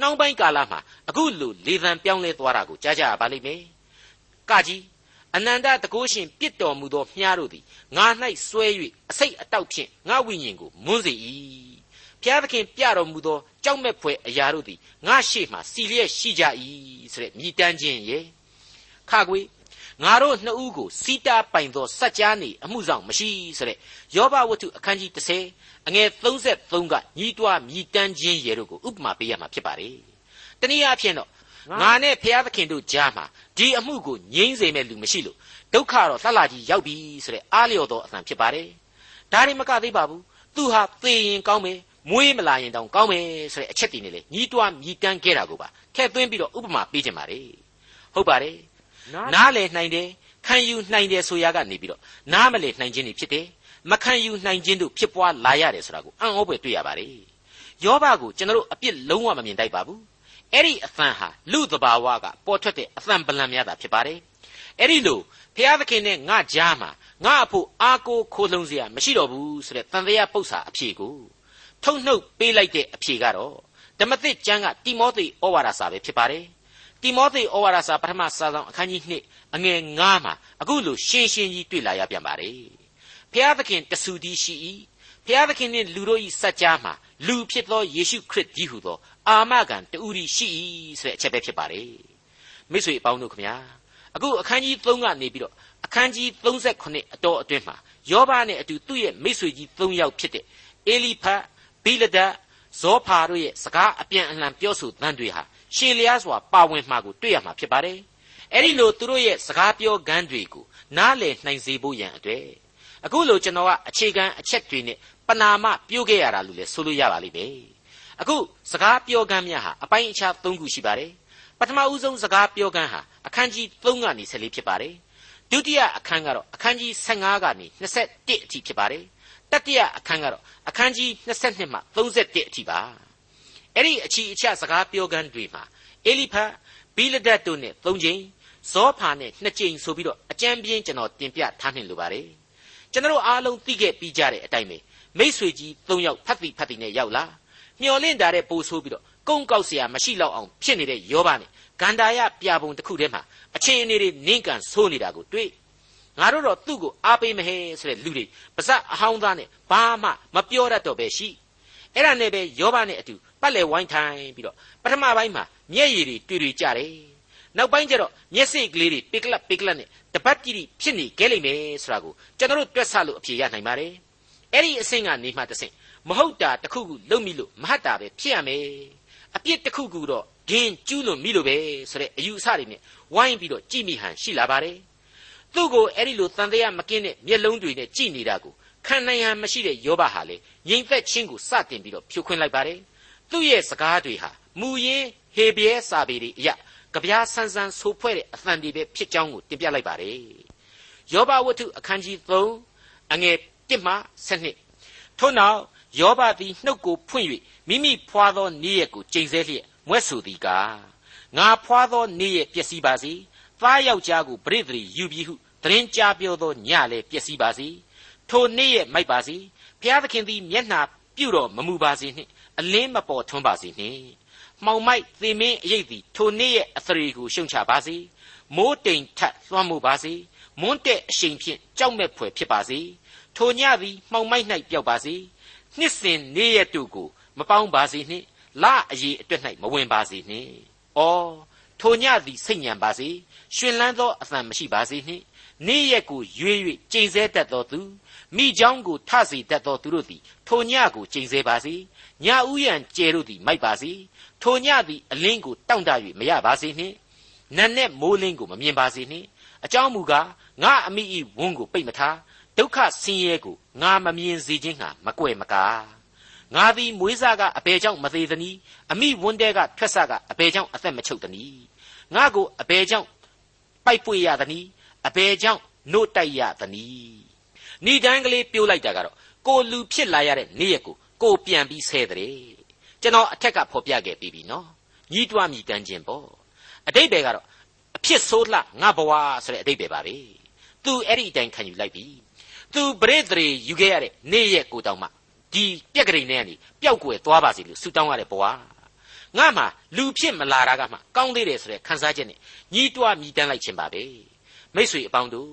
နှောင်းပိုင်းကာလမှာအခုလိုလေသံပြောင်းလဲသွားတာကိုကြားကြရပါလိမ့်မယ်။ကကြီးအနန္တတကုရှင်ပြစ်တော်မူသောမြားတို့သည်ငါ၌စွဲ၍အစိတ်အတောက်ဖြင့်ငါဝိညာဉ်ကိုမွန်းစေ၏။ဘုရားသခင်ပြတော်မူသောကြောက်မဲ့ဖွယ်အရာတို့သည်ငါရှေ့မှစီလျက်ရှိကြ၏ဆိုတဲ့မြည်တမ်းခြင်းရဲ့ခါကွေ ငါတို့နှစ်ဦးကိုစီတာပိုင်သောစัจ जा နေအမှုဆောင်မရှိဆိုတဲ့ယောဘဝတ္ထုအခန်းကြီး30အငယ်33ကညီးတွားမြည်တမ်းခြင်းရဲ့တို့ကိုဥပမာပေးရမှာဖြစ်ပါတယ်။တနည်းအားဖြင့်တော့ငါနဲ့ဖျားသခင်တို့ကြားမှာဒီအမှုကိုငြိမ့်စေမဲ့လူမရှိလို့ဒုက္ခတော့လှလှကြီးရောက်ပြီဆိုတဲ့အားလျော်သောအသံဖြစ်ပါတယ်။ဒါရင်မကသေးပါဘူး။သူဟာသေရင်ကောင်းမယ်မွေးမလာရင်တောင်ကောင်းမယ်ဆိုတဲ့အချက်တည်းနဲ့လေညီးတွားမြည်တမ်းခဲ့တာကိုပါထည့်သွင်းပြီးတော့ဥပမာပေးခြင်းပါတယ်။ဟုတ်ပါတယ် နားလည်နိုင်တယ်ခံယူနိုင်တယ်ဆိုရကနေပြီးတော့နားမလည်နိုင်ခြင်းတွေဖြစ်တယ်မခံယူနိုင်ခြင်းတို့ဖြစ်ပွားလာရတယ်ဆိုတာကိုအံ့ဩဖွယ်တွေ့ရပါတယ်ယောဘကိုကျွန်တော်တို့အပြစ်လုံးဝမမြင်တတ်ပါဘူးအဲ့ဒီအသံဟာလူသဘာဝကပေါ်ထွက်တဲ့အသံပလံများတာဖြစ်ပါတယ်အဲ့ဒီလိုဘုရားသခင်နဲ့ငါကြားမှာငါအဖို့အာကိုခိုးလုံးစရာမရှိတော့ဘူးဆိုတဲ့တန်တရားပု္ပ္ပာအဖြေကိုထုတ်နှုတ်ပေးလိုက်တဲ့အဖြေကတော့ဓမ္မသစ်ကျမ်းကတိမောသေဩဝါဒစာပဲဖြစ်ပါတယ် တိမောသေဩဝါဒစာပထမစာဆောင်အခန်းကြီး2အငယ်9မှာအခုလိုရှင်းရှင်းကြီးတွေ့လာရပြန်ပါတယ်။ဖျားသခင်တဆူတည်းရှိ၏။ဖျားသခင်နှင့်လူတို့၏စัจ जा မှာလူဖြစ်သောယေရှုခရစ်ကြီးဟုသောအာမခံတူရီရှိ၏ဆိုတဲ့အချက်ပဲဖြစ်ပါတယ်။မိတ်ဆွေအပေါင်းတို့ခမညာအခုအခန်းကြီး3ကနေပြီးတော့အခန်းကြီး38အတော်အတွင်းမှာယောဘနဲ့အတူသူ့ရဲ့မိတ်ဆွေကြီး3ယောက်ဖြစ်တဲ့အေလိဖတ်ဘိလဒတ်ဇောဖာတို့ရဲ့စကားအပြန်အလှန်ပြောဆိုသံတွေဟာ ရှေလျားစွာပါဝင်မှာကိုတွေ့ရမှာဖြစ်ပါတယ်။အဲဒီလိုသူတို့ရဲ့စကားပြောကမ်းတွေကိုနားလည်နိုင်စေဖို့ရန်အတွက်အခုလိုကျွန်တော်ကအခြေခံအချက်တွေနဲ့ပနာမပြုတ်ခဲ့ရတာလို့လည်းဆိုလို့ရပါလိမ့်မယ်။အခုစကားပြောကမ်းများဟာအပိုင်းအခြား၃ခုရှိပါတယ်။ပထမဦးဆုံးစကားပြောကမ်းဟာအခန်းကြီး3ကနေ14ဖြစ်ပါတယ်။ဒုတိယအခန်းကတော့အခန်းကြီး15ကနေ21အထိဖြစ်ပါတယ်။တတိယအခန်းကတော့အခန်းကြီး22မှ31အထိပါ။ အဲ့ဒီအချီအချစကားပြောကန်းတွေမှာအေလိဖတ်ဘီလဒတ်တို့နဲ့၃ချိန်ဇောဖာနဲ့၂ချိန်ဆိုပြီးတော့အကြံပြင်းကျွန်တော်တင်ပြထားနှင်လိုပါတယ်ကျွန်တော်အားလုံးသိခဲ့ပြီးကြတဲ့အတိုင်းပဲမိษွေကြီး၃ယောက်ဖတ်တိဖတ်တိနဲ့ရောက်လာမျော်လင့်တာတဲ့ပို့ဆိုးပြီးတော့ကုန်းကောက်เสียမရှိတော့အောင်ဖြစ်နေတဲ့ယောဘနဲ့ဂန္ဓာယပြပုံတစ်ခုတည်းမှာအခြေအနေတွေနင့်ကန်ဆိုးနေတာကိုတွေ့ငါတို့တော့သူ့ကိုအားပေးမဟဲဆိုတဲ့လူတွေပါဇက်အဟောင်းသားနဲ့ဘာမှမပြောတတ်တော့ပဲရှိ အဲ့ဒါနဲ့ပဲယောဘနဲ့အတူပတ်လည်ဝိုင်းထိုင်ပြီးတော့ပထမပိုင်းမှာမျက်ရည်တွေတွေ့တွေ့ကြတယ်နောက်ပိုင်းကျတော့မျက်စိကလေးတွေပိကလပ်ပိကလပ်နဲ့တပတ်ကြည့်ဖြစ်နေခဲ့လိမ့်မယ်ဆိုတာကိုကျွန်တော်တို့တွက်ဆလို့အဖြေရနိုင်ပါတယ်အဲ့ဒီအဆင့်ကနေမှတစ်ဆင့်မဟုတ်တာတစ်ခုခုလုံမိလို့မဟတ်တာပဲဖြစ်ရမယ်အပြစ်တစ်ခုခုတော့ဂင်းကျူးလွန်မိလို့ပဲဆိုတဲ့အယူအဆတွေနဲ့ဝိုင်းပြီးတော့ကြည်မိဟန်ရှိလာပါတယ်သူ့ကိုအဲ့ဒီလိုတန်တရားမကင်းတဲ့မျက်လုံးတွေနဲ့ကြည်နေတာကို ခံနိုင်ရန်မရှိတဲ့ယောဘဟာလေငြိမ်သက်ခြင်းကိုစတင်ပြီးတော့ဖြိုခွင်းလိုက်ပါတယ်သူ့ရဲ့စကားတွေဟာမူရင်းဟေဘရဲစာပေတွေအရကြပြားဆန်းဆန်းဆိုဖွဲ့တဲ့အသံတွေပဲဖြစ်ကြောင်းကိုတင်ပြလိုက်ပါတယ်ယောဘဝတ္ထုအခန်းကြီး3အငယ်1မှ7ထို့နောက်ယောဘသည်နှုတ်ကိုဖွင့်၍မိမိဖွာသောနေ့ရက်ကိုကျိန်ဆဲလျက်မွဲ့ဆိုသည်ကားငါဖွာသောနေ့ရက်ပျက်စီးပါစေသားယောက်ျားကိုပရိသေရီယူပြီးဟုသတင်းကြားပြောသောညလည်းပျက်စီးပါစေ ထိုနေ့ရက်မိုက်ပါစေဘုရားသခင်သည်မျက်နှာပြုတော်မမူပါစေနှင့်အလင်းမပေါ်ထွန်းပါစေနှင့်မှောင်မိုက်သေမင်းအရေးသည်ထိုနေ့ရဲ့အသရေကိုရှုံချပါစေမိုးတိမ်ထက်လွှမ်းမိုးပါစေမွန်းတဲ့အရှိန်ဖြင့်ကြောက်မဲ့ဖွယ်ဖြစ်ပါစေထိုညသည်မှောင်မိုက်၌ပျောက်ပါစေနှစ်စဉ်နေ့ရက်တို့ကိုမပေါင်းပါစေနှင့်လအရေးအတွက်၌မဝင်ပါစေနှင့်ဩထိုညသည်စိတ်ညံပါစေရှင်လန်းသောအသံမရှိပါစေနှင့်နေ့ရက်ကိုရွေး၍ကျိန်ဆဲတတ်သောသူ မိเจ้าကိုထစေတတ်သောသူတို့သည်ထိုညကိုကျိန်ဆဲပါစေညဥ်ရန်ကျဲတို့သည်မိုက်ပါစေထိုညသည်အလင်းကိုတောင့်တ၍မရပါစေနှင့်နတ်နဲ့မိုးလင်းကိုမမြင်ပါစေနှင့်အကြောင်းမူကားငါအမိဤဝန်းကိုပိတ်မထားဒုက္ခဆင်းရဲကိုငါမမြင်စေခြင်းဟာမကွယ်မကားငါသည်မွေးစားကအဘယ်ကြောင့်မသေးသနည်းအမိဝန်းတဲကထွက်ဆကအဘယ်ကြောင့်အသက်မချုပ်သနည်းငါကိုအဘယ်ကြောင့်ပိုက်ပွေရသနည်းအဘယ်ကြောင့်နှုတ်တိုက်ရသနည်း ဏိဒန်းကလေးပြိုးလိုက်တာကတော့ကိုလူဖြစ်လာရတဲ့နေ့ရက်ကိုကိုပြန်ပြီးဆဲတဲ့ကျွန်တော်အထက်ကဖော်ပြခဲ့ပြီးပြီနော်ညီးတွားမြည်တမ်းခြင်းပေါ့အတိတ်ဘယ်ကတော့အဖြစ်ဆိုးလှငါဘဝဆိုတဲ့အတိတ်ပဲပါပဲသူအဲ့ဒီအတိုင်းခံယူလိုက်ပြီသူပရိသေယူခဲ့ရတဲ့နေ့ရက်ကိုတောင်မှဒီပြက်ကလေးနဲ့ကနေပျောက်ကွယ်သွားပါစေလို့ဆုတောင်းရတဲ့ဘဝငါမှလူဖြစ်မလာတာကမှကောင်းသေးတယ်ဆိုတဲ့ခံစားချက်နဲ့ညီးတွားမြည်တမ်းလိုက်ခြင်းပါပဲမိษွေအပေါင်းတို့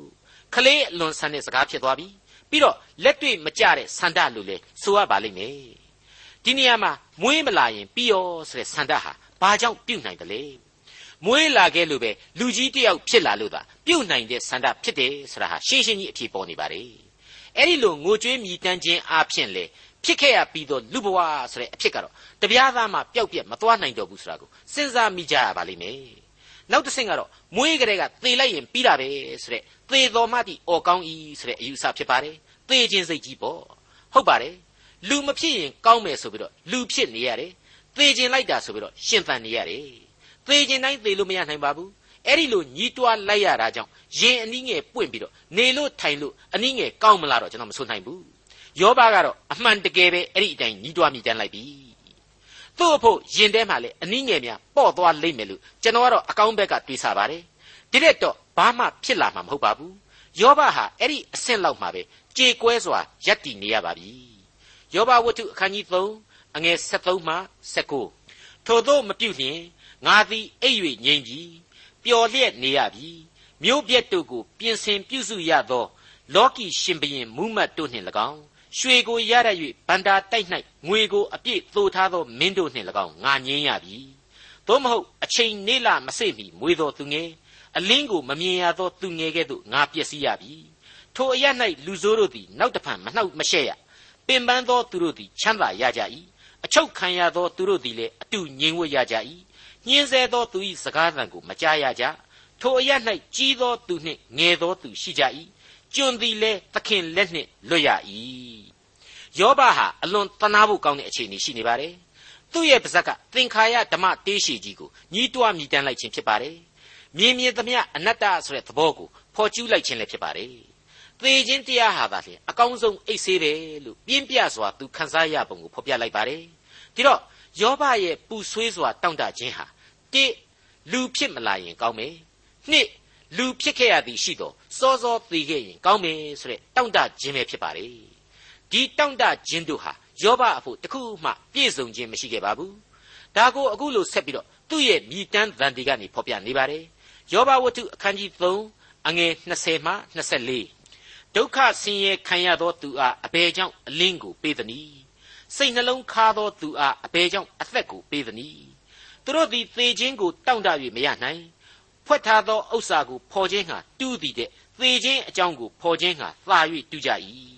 ခလေးအလွန်ဆန်းတဲ့စကားဖြစ်သွားပြီပြီးတော့လက်တွေ့မကြတဲ့ဆန္ဒလို့လေဆိုရပါလိမ့်မယ်ဒီနေရာမှာမွေးမလာရင်ပြီးရောဆိုတဲ့ဆန္ဒဟာဘာကြောင့်ပြုတ်နိုင်တယ်လဲမွေးလာခဲ့လို့ပဲလူကြီးတယောက်ဖြစ်လာလို့သာပြုတ်နိုင်တဲ့ဆန္ဒဖြစ်တယ်ဆိုတာဟာရှင်းရှင်းကြီးအဖြေပေါ်နေပါတယ်အဲ့ဒီလိုငိုကြွေးမြည်တမ်းခြင်းအပြင်လေဖြစ်ခဲ့ရပြီးတော့လူဘဝဆိုတဲ့အဖြစ်ကတော့တပြားသားမှပျောက်ပြက်မသွားနိုင်တော့ဘူးဆိုတာကိုစဉ်းစားမိကြရပါလိမ့်မယ် နောက်တစ်ဆင့်ကတော့မွေးကလေးကသေလိုက်ရင်ပြီးတာပဲဆိုတဲ့သေတော်မှတိအော်ကောင်းဤဆိုတဲ့အယူအဆဖြစ်ပါတယ်သေခြင်းစိတ်ကြီးပေါ့ဟုတ်ပါတယ်လူမဖြစ်ရင်ကောင်းမယ်ဆိုပြီးတော့လူဖြစ်နေရတယ်သေခြင်းလိုက်တာဆိုပြီးတော့ရှင်သန်နေရတယ်သေခြင်းတိုင်းသေလို့မရနိုင်ပါဘူးအဲ့ဒီလိုညီးတွားလိုက်ရတာကြောင့်ရင်အနည်းငယ်ပွင့်ပြီးတော့နေလို့ထိုင်လို့အနည်းငယ်ကောင်းမလားတော့ကျွန်တော်မဆိုနိုင်ဘူးယောဘကတော့အမှန်တကယ်ပဲအဲ့ဒီအတိုင်းညီးတွားမိတန်းလိုက်ပြီ သူ့အဖို့ရင်ထဲမှာလေအနည်းငယ်များပေါ့သွားလိမ့်မယ်လို့ကျွန်တော်ကတော့အကောင်းဘက်ကတွေးဆပါတယ်ဒီတဲ့တော့ဘာမှဖြစ်လာမှာမဟုတ်ပါဘူးယောဘဟာအဲ့ဒီအဆင့်လောက်မှာပဲကြေကွဲစွာရပ်တည်နေရပါပြီယောဘဝတ္ထုအခန်းကြီး3အငယ်73မှ79ထို့သောမပြုလျင်ငါသည်အိပ်၍ငြိမ်ပြီပျော်လျက်နေရပြီမြို့ပြက်တို့ကိုပြင်ဆင်ပြုစုရသောလောကီရှင်ဘရင်မူးမတ်တို့နှင့်၎င်း ရွှေကိုရရ၍ဗန္တာတိုက်၌ငွေကိုအပြည့်သိုထားသောမင်းတို့နှင့်၎င်းငါငြင်းရပြီသို့မဟုတ်အချိန်နေလမစေ့မီမွေသောသူငယ်အလင်းကိုမမြင်ရသောသူငယ်ကဲ့သို့ငါပျက်စီးရပြီထိုအရ၌လူဆိုးတို့သည်နောက်တဖန်မနှောက်မရှက်ရပင်ပန်းသောသူတို့သည်ချမ်းသာရကြ၏အချုပ်ခံရသောသူတို့သည်လည်းအတူငြိမ်ဝှက်ရကြ၏ညှင်းဆဲသောသူ၏စကားသံကိုမကြားရကြထိုအရ၌ကြီးသောသူနှင့်ငယ်သောသူရှိကြ၏ ကျွန်သည်လည်းသခင်လက်နှင့်လွတ်ရ၏ယောဘဟာအလွန်တနာဖို့ကောင်းတဲ့အခြေအနေရှိနေပါတယ်သူ့ရဲ့ပါဇက်ကသင်္ခါရဓမ္မတေးရှိကြီးကိုညှိတွားမြည်တမ်းလိုက်ခြင်းဖြစ်ပါတယ်မြင်မြင်သမျှအနတ္တဆိုတဲ့သဘောကိုဖော်ကျူးလိုက်ခြင်းလည်းဖြစ်ပါတယ်သေခြင်းတရားဟာသာလျှင်အကောင်းဆုံးအိတ်ဆေးတယ်လို့ပြင်းပြစွာသူခန်းစားရပုံကိုဖော်ပြလိုက်ပါတယ်ဒီတော့ယောဘရဲ့ပူဆွေးစွာတောင့်တခြင်းဟာတိလူဖြစ်မလာရင်ကောင်းမယ်နှစ်လူဖြစ်ခဲ့ရသည်ရှိတော့ စောစောသေခဲ့ရင်ကောင်းမယ်ဆိုတဲ့တောင့်တခြင်းပဲဖြစ်ပါလေဒီတောင့်တခြင်းတို့ဟာယောဘအဖို့တခုမှပြည့်စုံခြင်းမရှိခဲ့ပါဘူးဒါကိုအခုလို့ဆက်ပြီးတော့သူ့ရဲ့မြည်တမ်းဗန်ဒီကနေဖော်ပြနေပါတယ်ယောဘဝတ္ထုအခန်းကြီး3အငယ်20မှ24ဒုက္ခဆင်းရဲခံရသောသူအားအဘယ်ကြောင့်အလင်းကိုပေးသနည်းစိတ်နှလုံးခါသောသူအားအဘယ်ကြောင့်အသက်ကိုပေးသနည်းသူတို့သည်သေခြင်းကိုတောင့်တ၍မရနိုင်ဖွက်ထားသောဥစ္စာကိုဖော်ခြင်းဟာတူးသည်တဲ့ သေခြင်းအကြောင်းကိုဖော်ခြင်းဟာသာ၍တူးကြ၏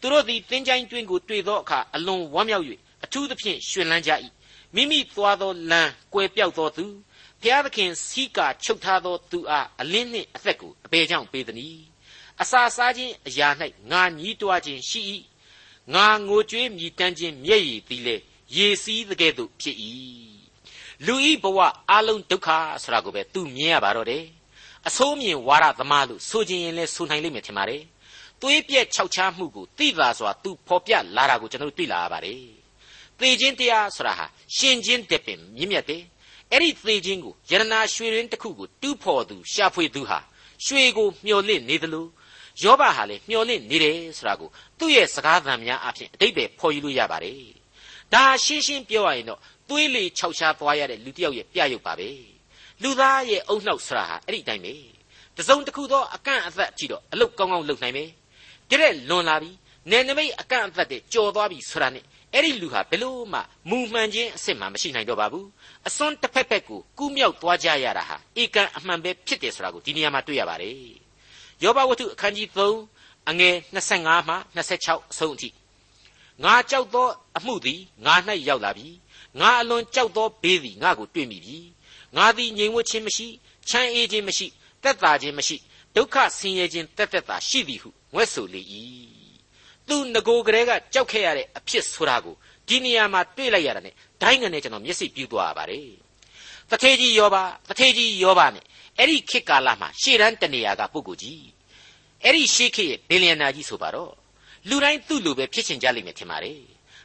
သူတို့သည်သင်ချိုင်းတွင်ကိုတွေ့သောအခါအလွန်ဝမ်းမြောက်၍အထူးသဖြင့်ရှင်လန်းကြ၏မိမိသွားသောလမ်းကွယ်ပြောက်သောသူဖျားသခင်စီးကာချုပ်ထားသောသူအားအလင်းနှင့်အသက်ကိုအပေကြောင့်ပေးသည်။အစာစားခြင်းအရာ၌ငါညီးတွားခြင်းရှိ၏။ငါငိုကြွေးမြည်တမ်းခြင်းမျက်ရည်သည်လေရေစီးသကဲ့သို့ဖြစ်၏။လူဤဘဝအလုံးဒုက္ခဆိုတာကိုပဲသူမြင်ရပါတော့တယ်။ အဆိုးမြင်ဝါရသမားလို့ဆိုခြင်းရင်လည်းဆိုနိုင်လိမ့်မယ်ထင်ပါတယ်။သွေးပြက်ခြောက်ခြားမှုကိုသိသာစွာသူဖော်ပြလာတာကိုကျွန်တော်တို့တွေ့လာရပါတယ်။သေခြင်းတရားဆိုတာဟာရှင်ခြင်းတပင်မြင့်မြတ်တယ်။အဲ့ဒီသေခြင်းကိုယရနာရွှေရင်းတစ်ခုကိုတူးဖော်သူရှာဖွေသူဟာရွှေကိုမျော်လင့်နေသလိုယောဘဟာလည်းမျော်လင့်နေတယ်ဆိုတာကိုသူ့ရဲ့စကားသံများအဖြစ်အတိတ်ပဲဖော်ယူလို့ရပါတယ်ဒါရှင်းရှင်းပြောရရင်တော့သွေးလေခြောက်ခြားသွားရတဲ့လူတစ်ယောက်ရဲ့ပြရုပ်ပါပဲ လူသားရဲ့အုံနှောက်ဆိုတာဟာအဲ့ဒီတိုင်းပဲတစုံတစ်ခုသောအကန့်အသတ်ကြည့်တော့အလုတ်ကောင်းကောင်းလုပ်နိုင်မယ်ကြတဲ့လွန်လာပြီနယ်နိမိတ်အကန့်အသတ်တွေကြော်သွားပြီဆိုတာနဲ့အဲ့ဒီလူဟာဘယ်လို့မှမူမှန်ခြင်းအစ်စ်မှမရှိနိုင်တော့ပါဘူးအစွန်းတစ်ဖက်ဖက်ကိုကူးမြောက်သွားကြရတာဟာဧကန်အမှန်ပဲဖြစ်တယ်ဆိုတာကိုဒီနေရာမှာတွေ့ရပါတယ်ယောဘဝတ္ထုအခန်းကြီး3အငယ်25မှ26အဆုံးအထိငါကြောက်သောအမှုသည်ငါ၌ရောက်လာပြီငါအလွန်ကြောက်သောဘေးသည်ငါကိုတွေ့မိပြီ ငါသည်ငြိမ်ဝှက်ခြင်းမရှိချမ်းအေးခြင်းမရှိတက်တာခြင်းမရှိဒုက္ခဆင်းရဲခြင်းတက်တက်တာရှိသည်ဟုငွဲ့ဆိုလေ၏သူငကိုကလေးကကြောက်ခဲ့ရတဲ့အဖြစ်ဆိုတာကိုဒီနေရာမှာတွေ့လိုက်ရတာ ਨੇ ဒိုင်းငနဲ့ကျွန်တော်မျက်စိပြူသွားရပါတယ်တထေကြီးယောဘတထေကြီးယောဘ ਨੇ အဲ့ဒီခေတ်ကာလမှာရှေ့တန်းတနေရာကပုဂ္ဂိုလ်ကြီးအဲ့ဒီရှေးခေတ်ရဲ့ဘီလီယံနာကြီးဆိုပါတော့လူတိုင်းသူ့လူပဲဖြစ်ချင်ကြလိမ့်မယ်ထင်ပါတယ်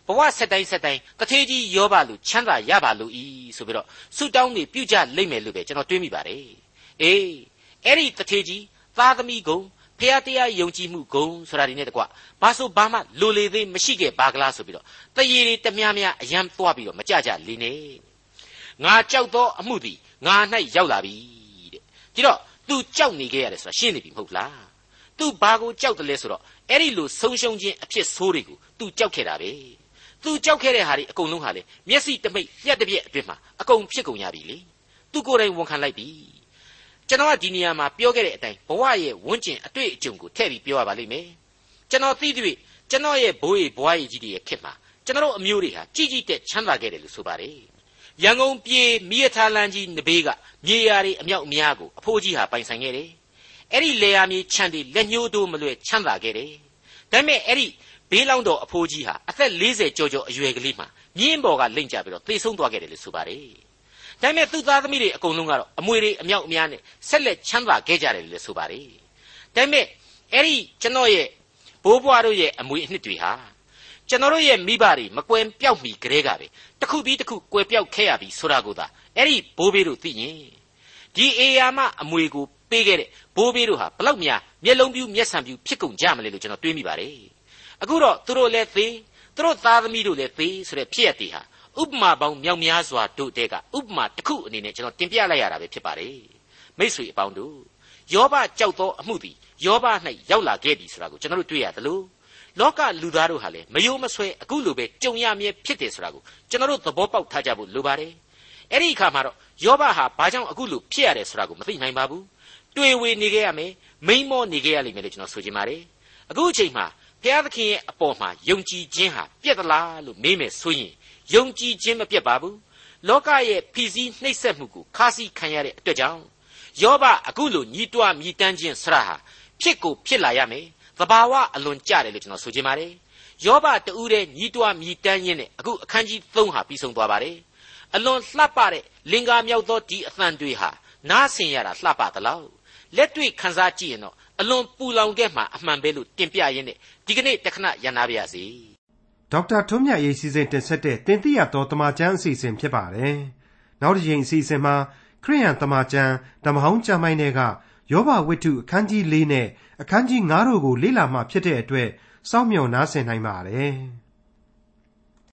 ဘဝဆက်တိုင်းဆက်တိုင်းတထေကြီးယောဘလူချမ်းသာရပါလို့ဤဆိုပြီးတော့ဆုတောင်းနေပြုကြလိမ့်မယ်လို့ပဲကျွန်တော်တွေးမိပါတယ် အေးအဲ့ဒီတထေကြီးသားသမီးကုံဖះတရားယုံကြည်မှုဂုံဆိုတာဒီနဲ့တကွဘာဆိုဘာမှလိုလေသေးမရှိခဲ့ပါကလားဆိုပြီးတော့တရေတွေတများများအယံသွားပြီးတော့မကြကြလေးနေငါကြောက်သောအမှုသည်ငါ၌ရောက်လာပြီတဲ့ကြည့်တော့ तू ကြောက်နေခဲ့ရတယ်ဆိုတာရှင်းနေပြီမဟုတ်လား तू ဘာကိုကြောက်တယ်လဲဆိုတော့အဲ့ဒီလိုဆုံးရှုံးခြင်းအဖြစ်ဆိုးတွေကို तू ကြောက်ခဲ့တာပဲ तू ကြောက်ခဲ့တဲ့ဟာတွေအကုန်လုံးဟာလေမျက်စိတမိတ်ပြက်တပြက်အတွင်းမှာအကုန်ဖြစ်ကုန်ရပြီလေ तू ကိုယ်တိုင်ဝန်ခံလိုက်ပြီကျွန်တော်ကဒီနေရာမှာပြောခဲ့တဲ့အတိုင်းဘဝရဲ့ဝန်းကျင်အတွေ့အကြုံကိုထည့်ပြီးပြောရပါလိမ့်မယ်ကျွန်တော်သိတွေ့ကျွန်တော်ရဲ့ဘိုးရဲ့ဘွားရဲ့ကြီးတွေရဲ့ခေတ်မှာကျွန်တော်အမျိုးတွေဟာကြီးကြီးတက်ချမ်းသာခဲ့တယ်လို့ဆိုပါတယ်ရန်ကုန်ပြည်မိရထားလန်းကြီးနဘေးကမြေယာတွေအမြောက်အများကိုအဖိုးကြီးဟာပိုင်ဆိုင်ခဲ့တယ်အဲ့ဒီလေယာမြေခြံတွေလက်ညှိုးတိုးမလွဲချမ်းသာခဲ့တယ်ဒါပေမဲ့အဲ့ဒီ ဘေးလောင်းတော်အဖိုးကြီးဟာအသက်40ကျော်ကျော်အရွယ်ကလေးမှာမြင်းပေါ်ကလိမ့်ကြပြီးတော့သေဆုံးသွားခဲ့တယ်လို့ဆိုပါတယ်ဒါပေမဲ့သူ့သားသမီးတွေအကုန်လုံးကတော့အမွေတွေအမြောက်အများနဲ့ဆက်လက်ချမ်းသာခဲ့ကြတယ်လို့လည်းဆိုပါတယ်ဒါပေမဲ့အဲ့ဒီကျွန်တော်ရဲ့ဘိုးဘွားတို့ရဲ့အမွေအနှစ်တွေဟာကျွန်တော်တို့ရဲ့မိဘတွေမကွယ်ပြောက်မီကလေးကပဲတခုပြီးတခုကွယ်ပြောက်ခဲ့ရပြီဆိုတာကိုသာအဲ့ဒီဘိုးဘေးတို့သိရင်ဒီအေယာမအမွေကိုပေးခဲ့တဲ့ဘိုးဘေးတို့ဟာဘလောက်များမျက်လုံးပြူးမျက်စံပြူးဖြစ်ကုန်ကြမလဲလို့ကျွန်တော်တွေးမိပါတယ် အခုတော့သူတို့လည်းသေးသူတို့သားသမီးတို့လည်းသေးဆိုတဲ့ဖြစ်ရတဲ့ဟာဥပမာပေါင်းမြောက်များစွာတို့တဲ့ကဥပမာတစ်ခုအနေနဲ့ကျွန်တော်တင်ပြလိုက်ရတာပဲဖြစ်ပါတယ်မိษွေအပေါင်းတို့ယောဘကြောက်သောအမှုသည်ယောဘ၌ရောက်လာခဲ့ပြီဆိုတာကိုကျွန်တော်တို့တွေ့ရသလိုလောကလူသားတို့ဟာလည်းမယိုးမဆွဲအခုလိုပဲကြုံရမြဲဖြစ်တယ်ဆိုတာကိုကျွန်တော်တို့သဘောပေါက်ထားကြဖို့လိုပါတယ်အဲ့ဒီအခါမှာတော့ယောဘဟာဘာကြောင့်အခုလိုဖြစ်ရတယ်ဆိုတာကိုမသိနိုင်ပါဘူးတွေ့ဝေနေခဲ့ရမယ်မိန်မောနေခဲ့ရလိမ့်မယ်လို့ကျွန်တော်ဆိုချင်ပါတယ်အခုအချိန်မှာ ဘုရားသခင်ရဲ့အပေါ်မှာယုံကြည်ခြင်းဟာပြက်သလားလို့မေးမယ်ဆိုရင်ယုံကြည်ခြင်းမပြတ်ပါဘူးလောကရဲ့ဖီစည်းနှိပ်စက်မှုကိုခါးစီးခံရတဲ့အတွက်ကြောင့်ယောဘအခုလိုညီးတွားမြည်တမ်းခြင်းဆရာဟာဖြစ်ကိုဖြစ်လာရမယ်သဘာဝအလွန်ကြတယ်လို့ကျွန်တော်ဆိုချင်ပါတယ်ယောဘတူးတဲ့ညီးတွားမြည်တမ်းခြင်းနဲ့အခုအခန်းကြီး3ဟာပြီးဆုံးသွားပါတယ်အလွန်လှပတဲ့လင်္ကာမြောက်သောဒီအသံတွေဟာနားဆင်ရတာလှပသလောက်လက်တွေ့ခန်းစားကြည့်ရင်တော့အလွန်ပူလောင်ခဲ့မှအမှန်ပဲလို့တင်ပြရင်းနဲ့ ဒီကနေ့တခဏရန်နာပါရစေဒေါက်တာထွန်းမြတ်ရေးစီစဉ်တင်ဆက်တဲ့တင်ပြတော်တမချန်းအစီအစဉ်ဖြစ်ပါတယ်နောက်တစ်ချိန်အစီအစဉ်မှာခရိယန်တမချန်းဓမ္မဟောင်းကျမ်းပိုင်းတွေကယောဘဝိတ္ထုအခန်းကြီး၄နဲ့အခန်းကြီး9တို့ကိုလေ့လာမှဖြစ်တဲ့အတွက်စောင့်မျှော်နားဆင်နိုင်ပါတယ်။